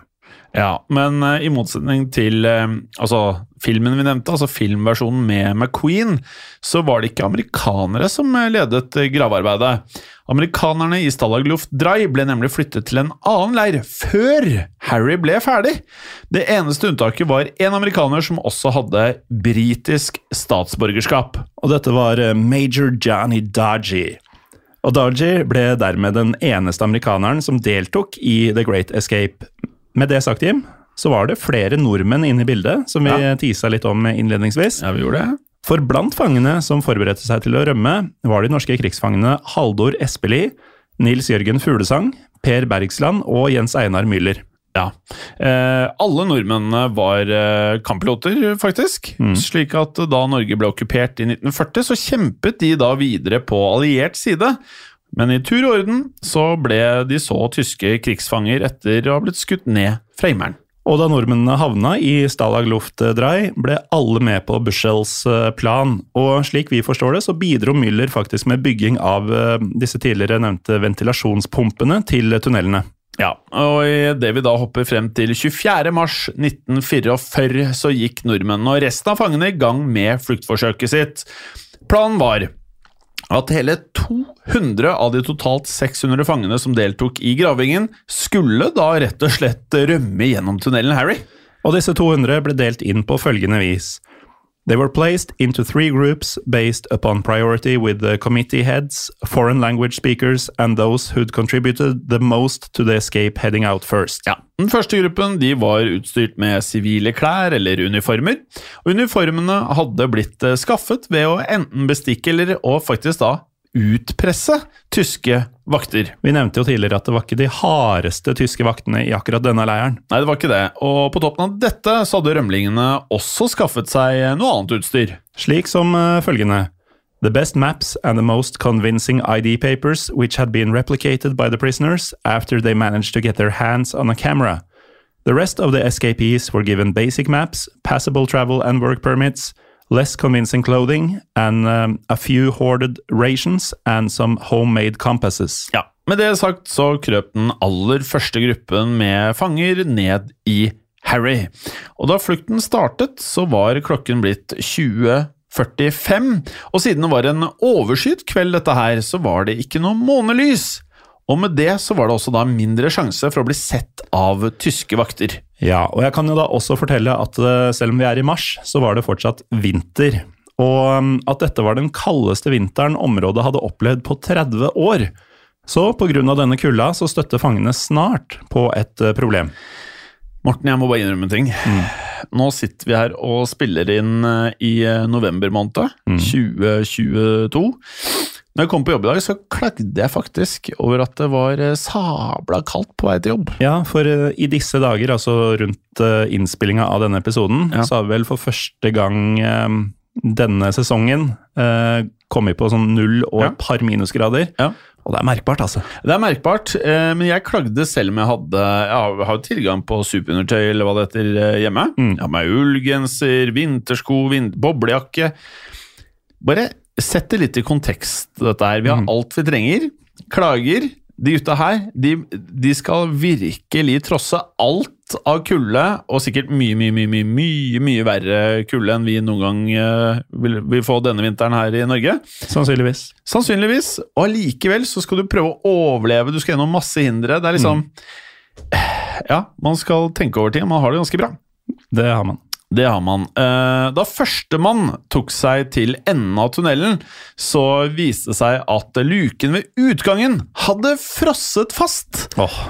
Ja, men uh, i motsetning til uh, altså, filmen vi nevnte, altså filmversjonen med McQueen, så var det ikke amerikanere som eh, ledet gravearbeidet. Amerikanerne i Stalag Luft Drai ble nemlig flyttet til en annen leir før Harry ble ferdig. Det eneste unntaket var en amerikaner som også hadde britisk statsborgerskap. Og dette var Major Johnny Dodgy. Og Dodgy ble dermed den eneste amerikaneren som deltok i The Great Escape. Med det sagt, Jim, så var det flere nordmenn inne i bildet, som vi Ja. tisa litt om innledningsvis. Ja, vi gjorde det. For blant fangene som forberedte seg til å rømme, var de norske krigsfangene Haldor Espelid, Nils Jørgen Fuglesang, Per Bergsland og Jens Einar Müller. Ja. Eh, alle nordmennene var eh, kamppiloter, faktisk. Slik at da Norge ble okkupert i 1940, så kjempet de da videre på alliert side. Men i tur og orden så ble de så tyske krigsfanger etter å ha blitt skutt ned fra himmelen. Og da nordmennene havna i Stalag Luftdrei, ble alle med på Bushels eh, plan. Og slik vi forstår det, så bidro Müller faktisk med bygging av eh, disse tidligere nevnte ventilasjonspumpene til tunnelene. Ja, og i det vi da hopper frem til 24. mars 1944, så gikk nordmennene og resten av fangene i gang med fluktforsøket sitt. Planen var at hele 200 av de totalt 600 fangene som deltok i gravingen, skulle da rett og slett rømme gjennom tunnelen Harry. Og disse 200 ble delt inn på følgende vis. They were placed into three groups based upon priority with the committee heads, foreign language speakers and those who'd contributed the most to the escape heading out first. Ja, Den første gruppen de var utstyrt med sivile klær eller uniformer. og Uniformene hadde blitt eh, skaffet ved å enten bestikke eller og faktisk da utpresse tyske vakter. Vi nevnte jo tidligere at det var ikke de hardeste tyske vaktene i akkurat denne leiren. Nei, det var ikke det. Og på toppen av dette så hadde rømlingene også skaffet seg noe annet utstyr. Slik som eh, følgende. The best maps and the most convincing ID papers which had been replicated by the prisoners after they managed to get their hands on a camera. The rest of the escapees were given basic maps, passable travel and work permits, less convincing clothing, and um, a few hoarded rations and some homemade compasses. Ja, Med det sagt så krøp den aller første gruppen med fanger ned i Harry. Og da flukten startet, så var klokken blitt 20.45, og siden det var en overskyet kveld dette her, så var det ikke noe månelys. Og med det så var det også da mindre sjanse for å bli sett av tyske vakter. Ja, og jeg kan jo da også fortelle at eh, selv om vi er i mars, så var det fortsatt vinter. Og um, at dette var den kaldeste vinteren området hadde opplevd på 30 år. Så pga. denne kulda så støtte fangene snart på et eh, problem. Morten, jeg må bare innrømme en ting. Nå sitter vi her og spiller inn eh, i november måned 2022. Når jeg kom på jobb i dag, så klagde jeg faktisk over at det var eh, sabla kaldt på vei til jobb. Ja, for eh, i disse dager, altså rundt uh, innspillinga av denne episoden, Ja. så har vi vel for første gang eh, denne sesongen kommet på sånn null og Ja. et par minusgrader. Ja. Og det er merkbart, altså. Det er merkbart, eh, men jeg klagde selv om jeg hadde Jeg har- jo tilgang på superundertøy eller hva det heter eh, hjemme. Mm. Jeg har med ullgenser, vintersko, vind, boblejakke. Bare sett det litt i kontekst, dette her. Vi har alt vi trenger. Klager. De gutta her, de, de skal virkelig trosse alt av kulde, og sikkert mye, mye, mye, mye, mye, mye verre kulde enn vi noen gang uh, vil, vil få denne vinteren her i Norge. Sannsynligvis. Sannsynligvis. Og allikevel så skal du prøve å overleve. Du skal gjennom masse hindre. Det er liksom Ja, man skal tenke over ting. Man har det ganske bra. Det har man. Det har man. Eh, Da førstemann tok seg til enden av tunnelen, så viste det seg at luken ved utgangen hadde frosset fast. Oh.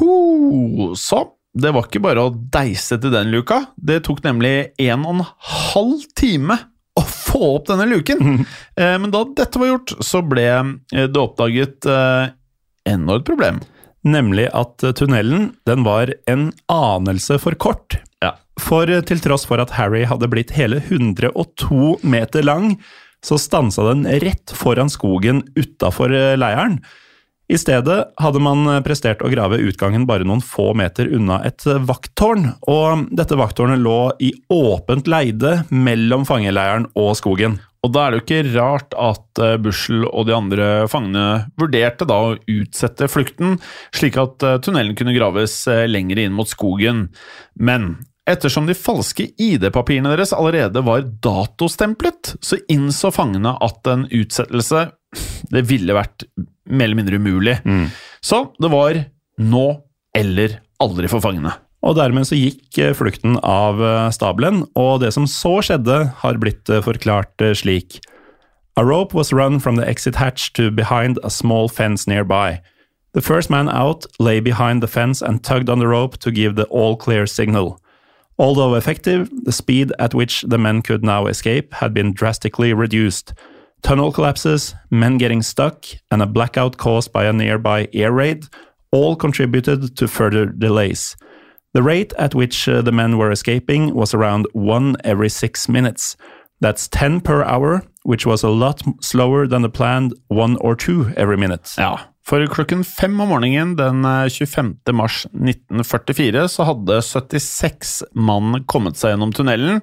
Ho, så det var ikke bare å deise til den luka. Det tok nemlig en og en halv time å få opp denne luken. Eh, Men da dette var gjort, så ble eh, det oppdaget enda et problem. Nemlig at tunnelen den var en anelse for kort. For eh, til tross for at Harry hadde blitt hele 102 meter lang, så stansa den rett foran skogen utafor eh, leiren. I stedet hadde man eh, prestert å grave utgangen bare noen få meter unna et vakttårn, og dette vakttårnet lå i åpent leide mellom fangeleiren og skogen. Og da er det jo ikke rart at Bussel og de andre fangene vurderte da å utsette flukten, slik at tunnelen kunne graves lenger inn mot skogen. Men ettersom de falske ID-papirene deres allerede var datostemplet, så innså fangene at en utsettelse det ville vært mer eller mindre umulig. Så det var nå eller aldri for fangene. Og dermed så gikk eh, flukten av eh, stabelen, og det som så skjedde, har blitt eh, forklart slik. A rope was run from the exit hatch to behind a small fence nearby. The first man out lay behind the fence and tugged on the rope to give the all clear signal. Although effective, the speed at which the men could now escape had been drastically reduced. Tunnel collapses, men getting stuck, and a blackout caused by a nearby air raid all contributed to further delays. The rate at which uh, the men were escaping was around one every six minutes. That's 10 per hour, which was a lot slower than the planned one or two every minute. Ja, for klokken fem om morgenen den eh, 25. mars 1944 så hadde 76 mann kommet seg gjennom tunnelen,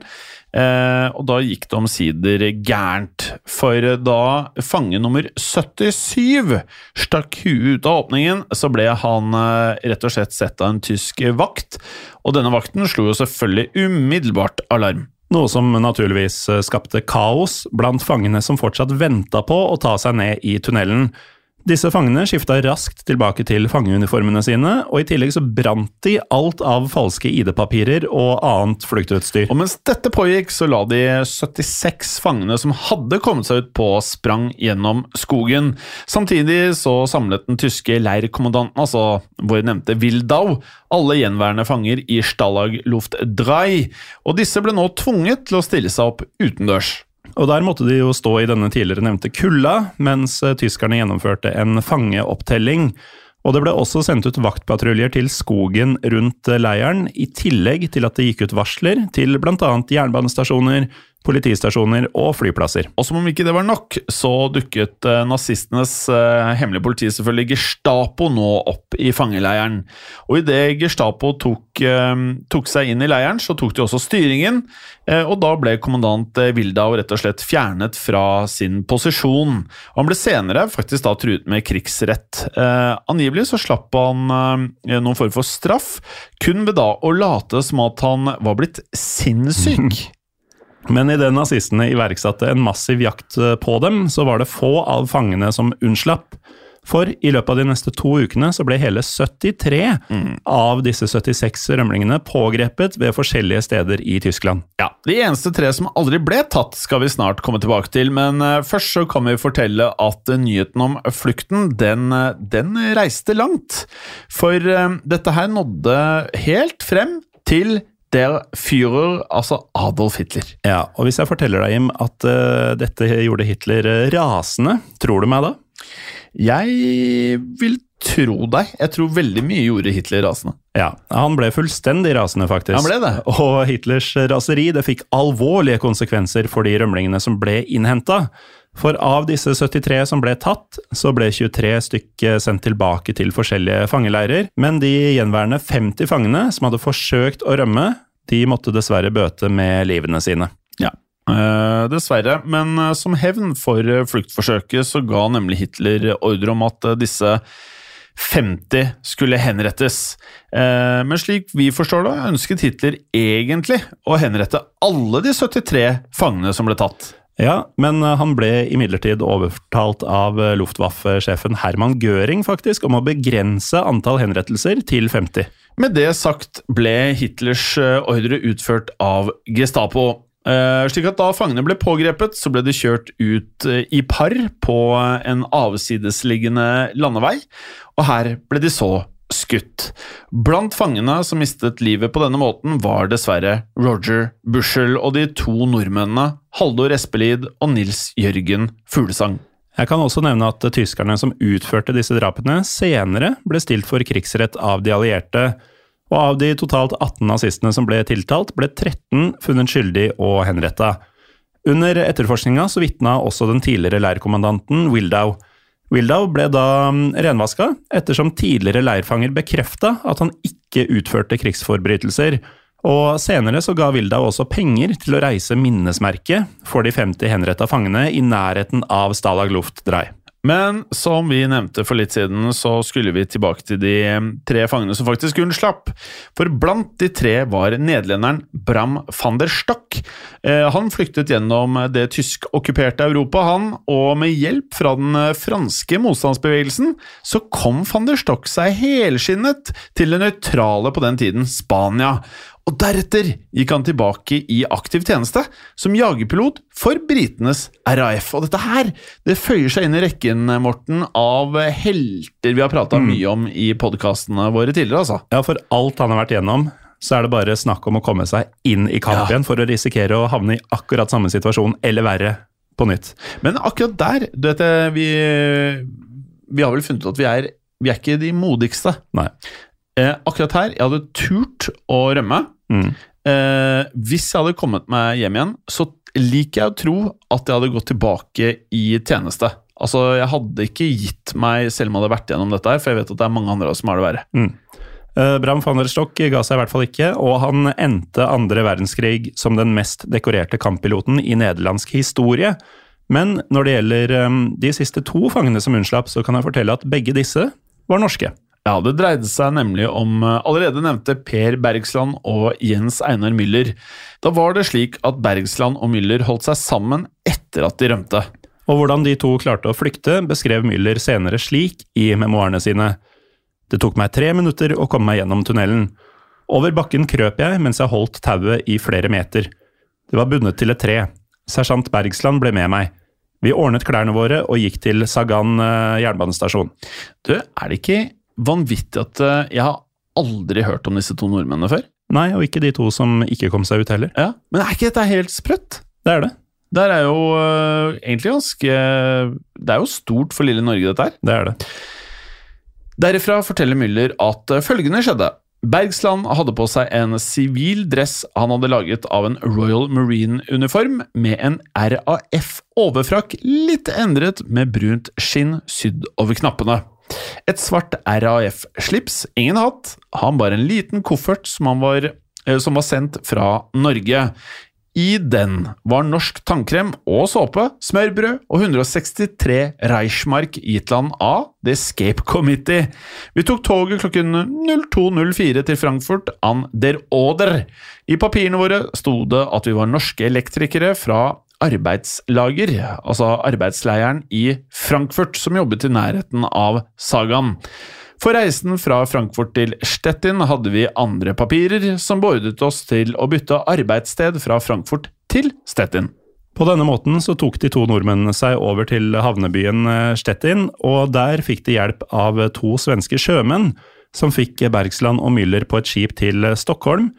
eh, og da gikk det omsider gærent. For da fange nummer 77 stakk huet ut av åpningen, så ble han eh, rett og slett sett av en tysk vakt, og denne vakten slo jo selvfølgelig umiddelbart alarm. Noe som naturligvis eh, skapte kaos blant fangene som fortsatt venta på å ta seg ned i tunnelen. Disse fangene skifta raskt tilbake til fangeuniformene sine, og i tillegg så brant de alt av falske ID-papirer og annet fluktutstyr. Og mens dette pågikk, så la de 76 fangene som hadde kommet seg ut på sprang gjennom skogen. Samtidig så samlet den tyske leirkommandanten, altså vår nevnte Wildau, alle gjenværende fanger i Stalag Luft Drei, og disse ble nå tvunget til å stille seg opp utendørs. Og der måtte de jo stå i denne tidligere nevnte kulda, mens eh, tyskerne gjennomførte en fangeopptelling. Og det ble også sendt ut vaktpatruljer til skogen rundt eh, leiren, i tillegg til at det gikk ut varsler til bl.a. jernbanestasjoner, politistasjoner og flyplasser. Og som om ikke det var nok, så dukket eh, nazistenes eh, hemmelige politi, selvfølgelig Gestapo, nå opp i fangeleiren. Og idet Gestapo tok, eh, tok seg inn i leiren, så tok de også styringen, og da ble kommandant Wildau rett og slett fjernet fra sin posisjon. Og han ble senere faktisk da truet med krigsrett. Angivelig så slapp han noen form for straff, kun ved da å late som at han var blitt sinnssyk. Men idet nazistene iverksatte en massiv jakt eh, på dem, så var det få av fangene som unnslapp. For i løpet av de neste to ukene så ble hele 73 av disse 76 rømlingene pågrepet ved forskjellige steder i Tyskland. Ja, De eneste tre som aldri ble tatt, skal vi snart komme tilbake til, men eh, først så kan vi fortelle at eh, nyheten om flukten, den, den reiste langt. For dette her nådde helt frem til der Führer, altså Adolf Hitler. Ja, og hvis jeg forteller deg, Jim, at uh, dette gjorde Hitler eh, rasende, tror du meg da? Jeg vil tro deg. Jeg tror veldig mye gjorde Hitler rasende. Ja, han ble fullstendig rasende, faktisk. Han ble det. Og Hitlers raseri det fikk alvorlige konsekvenser for de rømlingene som ble innhenta. For av disse 73 som ble tatt, så ble 23 stykker sendt tilbake til forskjellige fangeleirer. Men de gjenværende 50 fangene som hadde forsøkt å rømme, de måtte dessverre bøte med livene sine. Ja. Uh, dessverre, men eh, som hevn for eh, fluktforsøket så ga nemlig Hitler ordre om at eh, disse 50 skulle henrettes. Eh, men slik vi forstår det, ønsket Hitler egentlig å henrette alle de 73 fangene som ble tatt. Ja, men eh, han ble imidlertid overtalt av eh, Luftwaffe-sjefen Herman Göring faktisk om å begrense antall henrettelser til 50. Med det sagt ble Hitlers ordre utført av Gestapo. Eh, slik at Da fangene ble pågrepet, så ble de kjørt ut eh, i par på en avsidesliggende landevei, og her ble de så skutt. Blant fangene som mistet livet på denne måten, var dessverre Roger Bushell og de to nordmennene Haldor Espelid og Nils Jørgen Fuglesang. Jeg kan også nevne at tyskerne som utførte disse drapene, senere ble stilt for krigsrett av de allierte. Og av de totalt 18 nazistene som ble tiltalt, ble 13 funnet skyldig og henretta. Under etterforskninga så vitna også den tidligere leirkommandanten Wildau. Wildau ble da mm, renvaska, ettersom tidligere leirfanger bekrefta at han ikke utførte krigsforbrytelser. Og senere så ga Wildau også penger til å reise minnesmerke for de 50 henretta fangene i nærheten av Stalag Luftdrei. Men som vi nevnte for litt siden, så skulle vi tilbake til de tre fangene som faktisk unnslapp. For blant de tre var nederlenderen Bram van der Stock. Eh, Han flyktet gjennom det tyskokkuperte Europa, han, og med hjelp fra den franske motstandsbevegelsen så kom van der Stock seg helskinnet til det nøytrale på den tiden, Spania. Og deretter gikk han tilbake i aktiv tjeneste som jagerpilot for britenes RAF. Og dette her det føyer seg inn i rekken Morten, av helter vi har prata mye om i podkastene våre tidligere. altså. Ja, for alt han har vært gjennom, så er det bare snakk om å komme seg inn i kamp Ja. igjen for å risikere å havne i akkurat samme situasjon, eller verre, på nytt. Men akkurat der, du vet vi, vi har vel funnet ut at vi er, vi er ikke de modigste. Nei. Eh, akkurat her, jeg hadde turt å rømme. Mm. Eh, hvis jeg hadde kommet meg hjem igjen, så liker jeg å tro at jeg hadde gått tilbake i tjeneste. Altså, Jeg hadde ikke gitt meg selv om jeg hadde vært gjennom dette, her, for jeg vet at det er mange andre som har det verre. Eh, Bram van der Stock ga seg i hvert fall ikke, og han endte andre verdenskrig som den mest dekorerte kamppiloten i nederlandsk historie. Men når det gjelder eh, de siste to fangene som unnslapp, så kan jeg fortelle at begge disse var norske. Ja, Det dreide seg nemlig om eh, allerede nevnte Per Bergsland og Jens Einar Müller. Da var det slik at Bergsland og Müller holdt seg sammen etter at de rømte. Og hvordan de to klarte å flykte, beskrev Müller senere slik i memoarene sine. Det tok meg tre minutter å komme meg gjennom tunnelen. Over bakken krøp jeg mens jeg holdt tauet i flere meter. Det var bundet til et tre. Sersjant Bergsland ble med meg. Vi ordnet klærne våre og gikk til Sagan eh, jernbanestasjon. Du, er det ikke vanvittig at eh, jeg har aldri hørt om disse to nordmennene før? Nei, og ikke de to som ikke kom seg ut heller. Ja, Men er ikke dette helt sprøtt? Det er det. Det er jo øh, egentlig ganske Det er jo stort for lille Norge, dette her. Det er det. Derifra forteller Müller at øh, følgende skjedde. Bergsland hadde på seg en sivil dress han hadde laget av en Royal Marine-uniform med en RAF-overfrakk litt endret med brunt skinn sydd over knappene. Et svart RAF-slips, ingen hatt, han bar en liten koffert som, var, eh, som var sendt fra Norge. I den var norsk tannkrem og såpe, smørbrød og 163 Reichmark Itland land av The Escape Committee. Vi tok toget klokken 02.04 til Frankfurt an der Oder. I papirene våre sto det at vi var norske elektrikere fra arbeidslager, altså arbeidsleiren i Frankfurt, som jobbet i nærheten av Sagan. For reisen fra Frankfurt til Stettin hadde vi andre papirer som beordret oss til å bytte arbeidssted fra Frankfurt til Stettin. På denne måten så tok de to nordmennene seg over til havnebyen eh, Stettin, og der fikk de hjelp av to svenske sjømenn, som fikk Bergsland og Müller på et skip til Stockholm,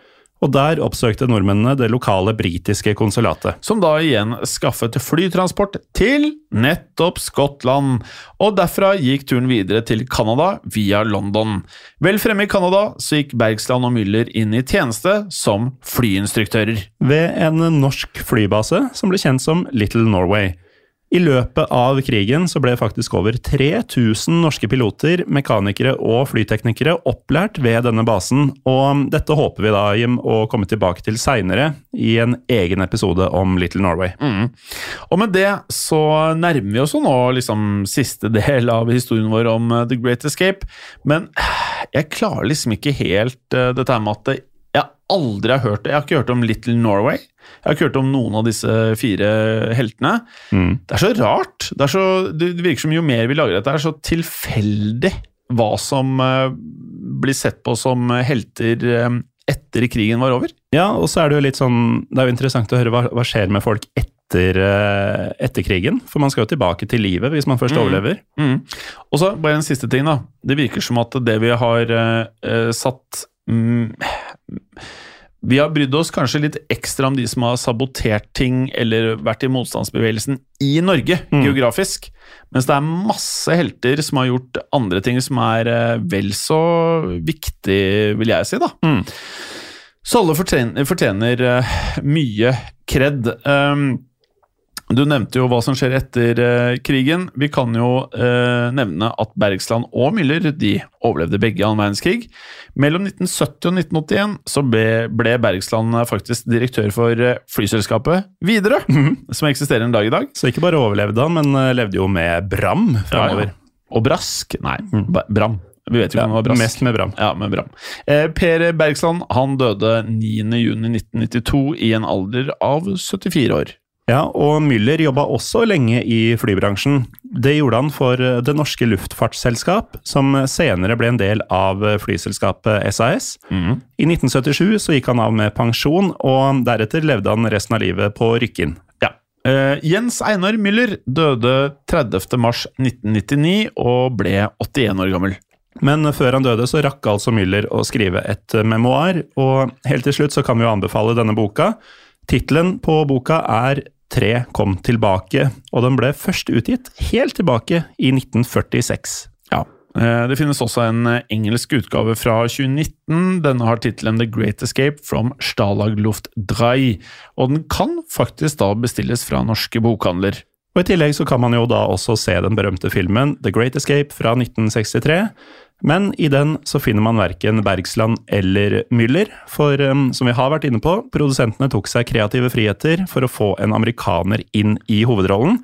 og der oppsøkte nordmennene det lokale britiske konsulatet. som da igjen skaffet flytransport til nettopp Skottland, og derfra gikk turen videre til Canada via London. Vel fremme i Canada så gikk Bergsland og Müller inn i tjeneste som flyinstruktører. Ved en norsk flybase som ble kjent som Little Norway. I løpet av krigen så ble faktisk over 3000 norske piloter, mekanikere og flyteknikere opplært ved denne basen, og dette håper vi da, Jim, å komme tilbake til seinere i en egen episode om Little Norway. Og med det så nærmer vi oss jo nå liksom siste del av historien vår om eh, The Great Escape, men jeg klarer liksom ikke helt eh, dette her med at jeg aldri har hørt det. Jeg har ikke hørt om Little Norway. Jeg har ikke hørt om noen av disse fire heltene. Det er så rart. Det, er så, det virker som jo mer vi lager dette, er så tilfeldig hva som eh, blir sett på som helter eh, etter krigen var over. Ja, og så er det jo litt sånn Det er jo interessant å høre hva, hva skjer med folk etter, eh, etter krigen. For man skal jo tilbake til livet hvis man først overlever. Mm. Og så bare en siste ting, da. Det virker som at det vi har eh, satt mm, Vi har brydd oss kanskje litt ekstra om de som har sabotert ting eller vært i motstandsbevegelsen i Norge, geografisk. Mens det er masse helter som har gjort andre ting som er eh, vel så viktig, vil jeg si, da. Så alle fortjener, fortjener eh, mye kred. Um, Du nevnte jo hva som skjer etter eh, krigen. Vi kan jo eh, nevne at Bergsland og Müller de overlevde begge annen verdenskrig. Mellom 1970 og 1981 så ble, ble Bergsland faktisk direktør for eh, flyselskapet Widerøe, som eksisterer en dag i dag. Så ikke bare overlevde han, men eh, levde jo med Bram framover. Og Brask Nei, mm. Bram. Vi vet jo ikke om det var Brask. mest med Bram. Ja, med Bram. Eh, per Bergsland han døde 9.6.1992 i en alder av 74 år. Ja, og Müller jobba også lenge i flybransjen. Det gjorde han for eh, Det norske luftfartsselskap, som senere ble en del av eh, flyselskapet SAS. I 1977 så gikk han av med pensjon, og deretter levde han resten av livet på Rykkinn. Ja. Eh, Jens Einar Müller døde 30. mars 1999 og ble 81 år gammel. Men før han døde, så rakk altså Müller å skrive et eh, memoar, og helt til slutt så kan vi jo anbefale denne boka. Tittelen på boka er Tre kom tilbake, og den ble først utgitt helt tilbake i 1946. Ja. Eh, Det finnes også en eh, engelsk utgave fra 2019. Denne har tittelen The Great Escape from Stalag Luft 3, og den kan faktisk da bestilles fra norske bokhandler. Og I tillegg så kan man jo da også se den berømte filmen The Great Escape fra 1963. Men i den så finner man verken Bergsland eller Müller, for um, som vi har vært inne på, produsentene tok seg kreative friheter for å få en amerikaner inn i hovedrollen.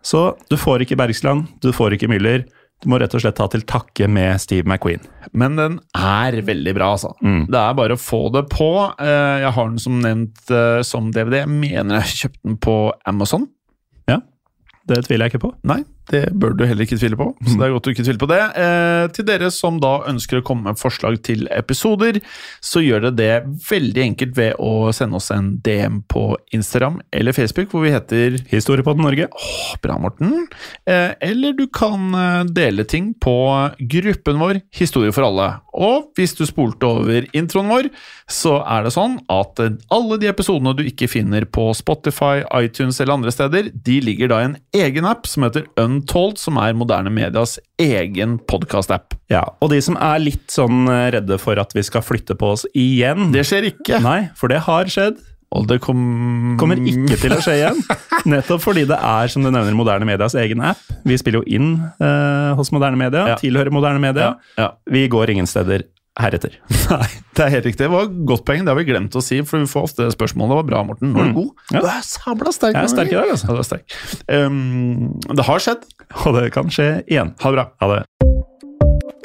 Så du får ikke Bergsland, du får ikke Müller. Du må rett og slett ta til takke med Steve McQueen. Men den er veldig bra, altså. Det er bare å få det på. Eh, Jeg har den som nevnt eh, som DVD. Jeg mener jeg kjøpte den på Amazon. Ja, det tviler jeg ikke på. Nei, det bør du heller ikke tvile på. Så det er godt du ikke tviler på det. Eh, til dere som da ønsker å komme med forslag til episoder, så gjør dere det veldig enkelt ved å sende oss en DM på Instagram eller Facebook, hvor vi heter Historiepodden Norge. Åh, bra, Morten. Eh, eller du kan eh, dele ting på gruppen vår Historie for alle. Og hvis du spolte over introen vår, så er det sånn at eh, alle de episodene du ikke finner på Spotify, iTunes eller andre steder, de ligger da i en egen app som heter Untold, som er moderne medias egen podkast-app. Ja, og de som er litt sånn eh, redde for at vi skal flytte på oss igjen Det skjer ikke. Nei, for det har skjedd. Og det kom... Kommer ikke til å skje igjen. Nettopp fordi det er, som du nevner, Moderne Medias egen app. Vi spiller jo inn eh, hos Moderne Media, Ja. tilhører Moderne Media. Ja, ja. Vi går ingen steder heretter. Nei, det er helt riktig. Det var et godt poeng. Det har vi glemt å si, for vi får ofte spørsmålet. Det var bra, Morten. Nå er du god. Mm. Ja. Du er sabla sterk. Jeg er sterk i dag, altså. Ja, du er sterk. Um, det har skjedd. Og det kan skje igjen. Ha det bra. Ha det.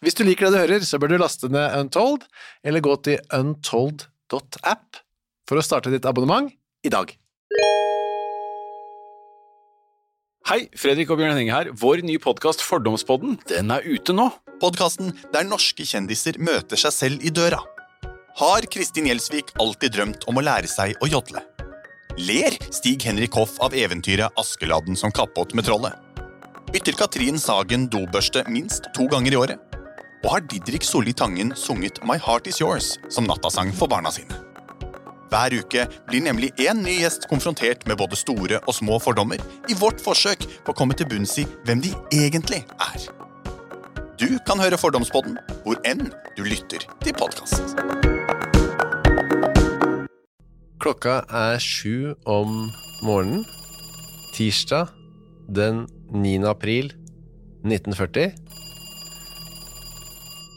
Hvis du liker det du hører, så bør du laste ned Untold, eller gå til untold.app for å starte ditt abonnement i dag. Hei, Fredrik og Bjørn Henning her. Vår nye podkast Fordomspodden, den er ute nå. Podkasten der norske kjendiser møter seg selv i døra. Har Kristin Gjelsvik alltid drømt om å lære seg å jodle? Ler Stig Henrik Hoff av eventyret Askeladden som kappåt med trollet? Bytter Katrin Sagen dobørste minst to ganger i året? Og har Didrik Solli Tangen sunget My Heart Is Yours som nattasang for barna sine? Hver uke blir nemlig én ny gjest konfrontert med både store og små fordommer i vårt forsøk på å komme til bunns i hvem de egentlig er. Du kan høre Fordomspodden hvor enn du lytter til podkast. Klokka er sju om morgenen, tirsdag den 9. april 1940.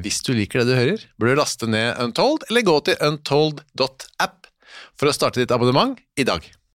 Hvis du liker det du hører, bør du laste ned Untold, eller gå til untold.app for å starte ditt abonnement i dag.